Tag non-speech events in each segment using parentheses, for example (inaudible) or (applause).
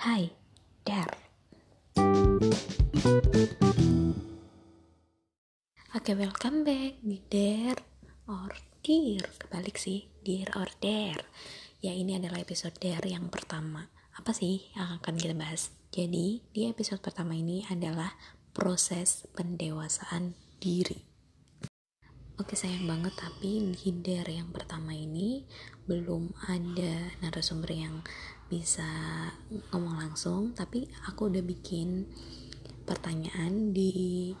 Hai, Dar. Oke, welcome back di Dare or Dear. Kebalik sih, Dear or Dare. Ya, ini adalah episode Dare yang pertama. Apa sih yang akan kita bahas? Jadi, di episode pertama ini adalah proses pendewasaan diri. Oke sayang banget tapi di dare yang pertama ini belum ada narasumber yang bisa ngomong langsung tapi aku udah bikin pertanyaan di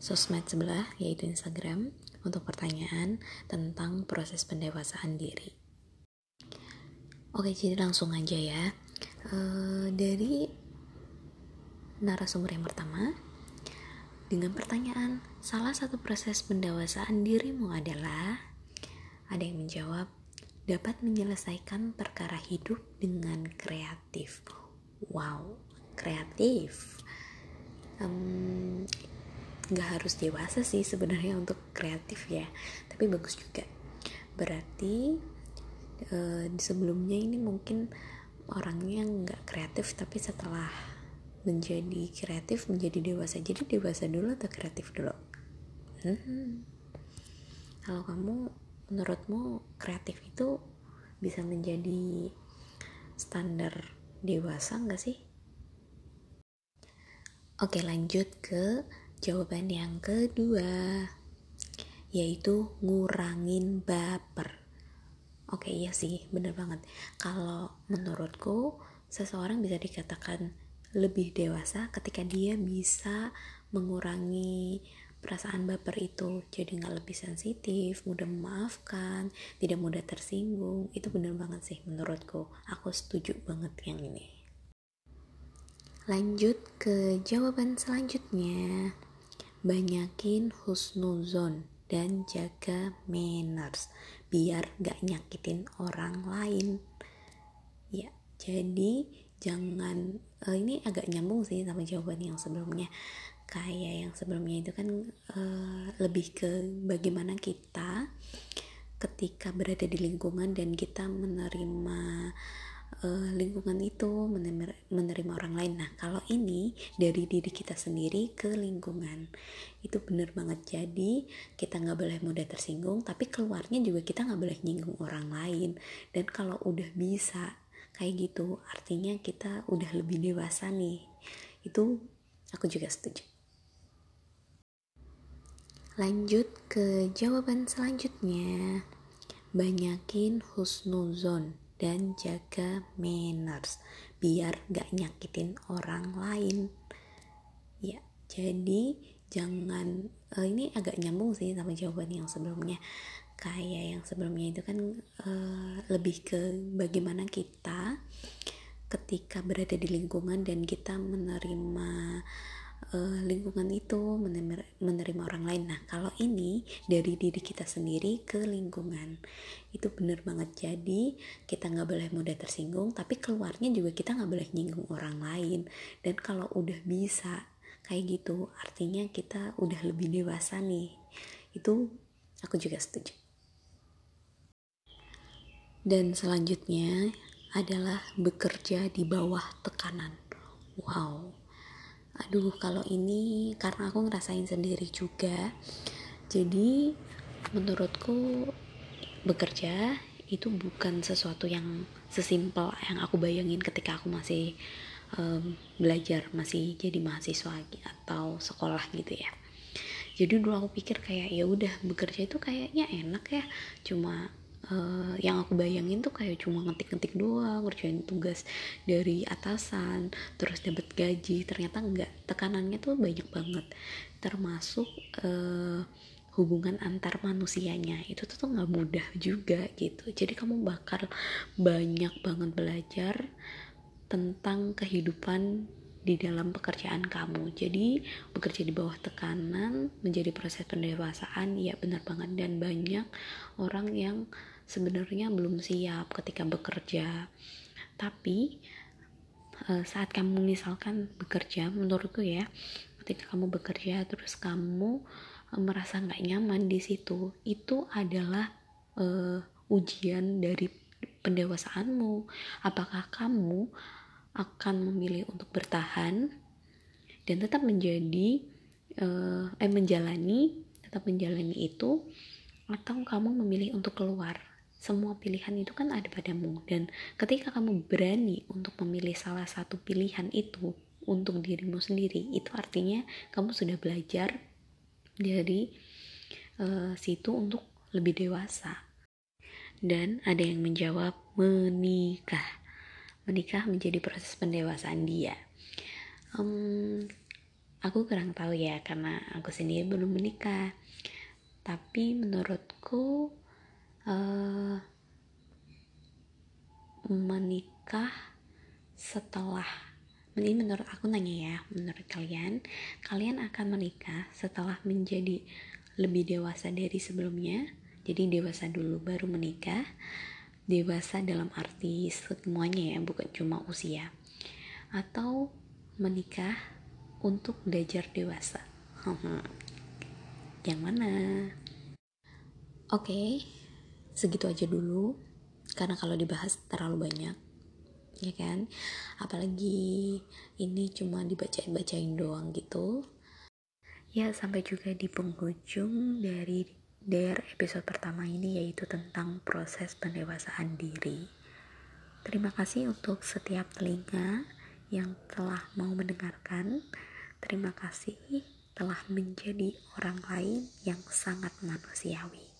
sosmed sebelah yaitu Instagram untuk pertanyaan tentang proses pendewasaan diri. Oke jadi langsung aja ya e, dari narasumber yang pertama dengan pertanyaan, salah satu proses pendewasaan dirimu adalah ada yang menjawab dapat menyelesaikan perkara hidup dengan kreatif. Wow, kreatif. Um, harus dewasa sih sebenarnya untuk kreatif ya, tapi bagus juga. Berarti uh, sebelumnya ini mungkin orangnya nggak kreatif tapi setelah menjadi kreatif menjadi dewasa jadi dewasa dulu atau kreatif dulu hmm. kalau kamu menurutmu kreatif itu bisa menjadi standar dewasa nggak sih? Oke lanjut ke jawaban yang kedua yaitu ngurangin baper. Oke iya sih bener banget. Kalau menurutku seseorang bisa dikatakan lebih dewasa ketika dia bisa mengurangi perasaan baper itu jadi nggak lebih sensitif mudah memaafkan tidak mudah tersinggung itu bener banget sih menurutku. Aku setuju banget yang ini. Lanjut ke jawaban selanjutnya. Banyakin husnuzon dan jaga manners biar gak nyakitin orang lain. Ya jadi jangan uh, ini agak nyambung sih sama jawaban yang sebelumnya kayak yang sebelumnya itu kan uh, lebih ke bagaimana kita ketika berada di lingkungan dan kita menerima uh, lingkungan itu menerima, menerima orang lain. Nah kalau ini dari diri kita sendiri ke lingkungan itu bener banget. Jadi kita nggak boleh mudah tersinggung tapi keluarnya juga kita nggak boleh nyinggung orang lain. Dan kalau udah bisa kayak gitu artinya kita udah lebih dewasa nih. Itu aku juga setuju lanjut ke jawaban selanjutnya. Banyakin husnuzon dan jaga manners biar gak nyakitin orang lain. Ya jadi jangan uh, ini agak nyambung sih sama jawaban yang sebelumnya. Kayak yang sebelumnya itu kan uh, lebih ke bagaimana kita ketika berada di lingkungan dan kita menerima uh, lingkungan itu menerima, menerima orang lain. Nah, kalau ini dari diri kita sendiri ke lingkungan itu bener banget. Jadi kita nggak boleh mudah tersinggung, tapi keluarnya juga kita nggak boleh nyinggung orang lain. Dan kalau udah bisa kayak gitu, artinya kita udah lebih dewasa nih. Itu aku juga setuju. Dan selanjutnya adalah bekerja di bawah tekanan. Wow. Aduh, kalau ini karena aku ngerasain sendiri juga. Jadi, menurutku bekerja itu bukan sesuatu yang sesimpel yang aku bayangin ketika aku masih um, belajar, masih jadi mahasiswa atau sekolah gitu ya. Jadi dulu aku pikir kayak ya udah bekerja itu kayaknya enak ya, cuma uh, yang aku bayangin tuh kayak cuma ngetik-ngetik doang ngerjain tugas dari atasan terus dapat gaji. Ternyata enggak tekanannya tuh banyak banget. Termasuk uh, hubungan antar manusianya. Itu tuh nggak mudah juga gitu. Jadi kamu bakal banyak banget belajar tentang kehidupan di dalam pekerjaan kamu. Jadi bekerja di bawah tekanan menjadi proses pendewasaan ya benar banget. Dan banyak orang yang sebenarnya belum siap ketika bekerja. Tapi uh, saat kamu misalkan bekerja menurutku ya ketika kamu bekerja terus kamu uh, merasa nggak nyaman di situ itu adalah uh, ujian dari pendewasaanmu. Apakah kamu akan memilih untuk bertahan dan tetap menjadi uh, eh menjalani tetap menjalani itu atau kamu memilih untuk keluar. Semua pilihan itu kan ada padamu. Dan ketika kamu berani untuk memilih salah satu pilihan itu untuk dirimu sendiri itu artinya kamu sudah belajar dari uh, situ untuk lebih dewasa. Dan ada yang menjawab menikah menikah menjadi proses pendewasaan dia. Um, aku kurang tahu ya karena aku sendiri belum menikah. Tapi menurutku uh, menikah setelah ini menurut aku nanya ya menurut kalian kalian akan menikah setelah menjadi lebih dewasa dari sebelumnya? Jadi dewasa dulu baru menikah dewasa dalam arti semuanya ya bukan cuma usia. Atau menikah untuk belajar dewasa. (laughs) Yang mana? Oke okay, segitu aja dulu. Karena kalau dibahas terlalu banyak ya kan? Apalagi ini cuma dibacain-bacain doang gitu. Ya sampai juga di penghujung dari dari episode pertama ini yaitu tentang proses pendewasaan diri terima kasih untuk setiap telinga yang telah mau mendengarkan terima kasih telah menjadi orang lain yang sangat manusiawi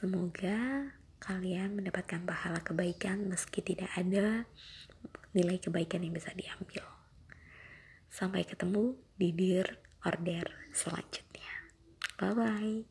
Semoga kalian mendapatkan pahala kebaikan meski tidak ada nilai kebaikan yang bisa diambil. Sampai ketemu di Dear Order selanjutnya. Bye bye.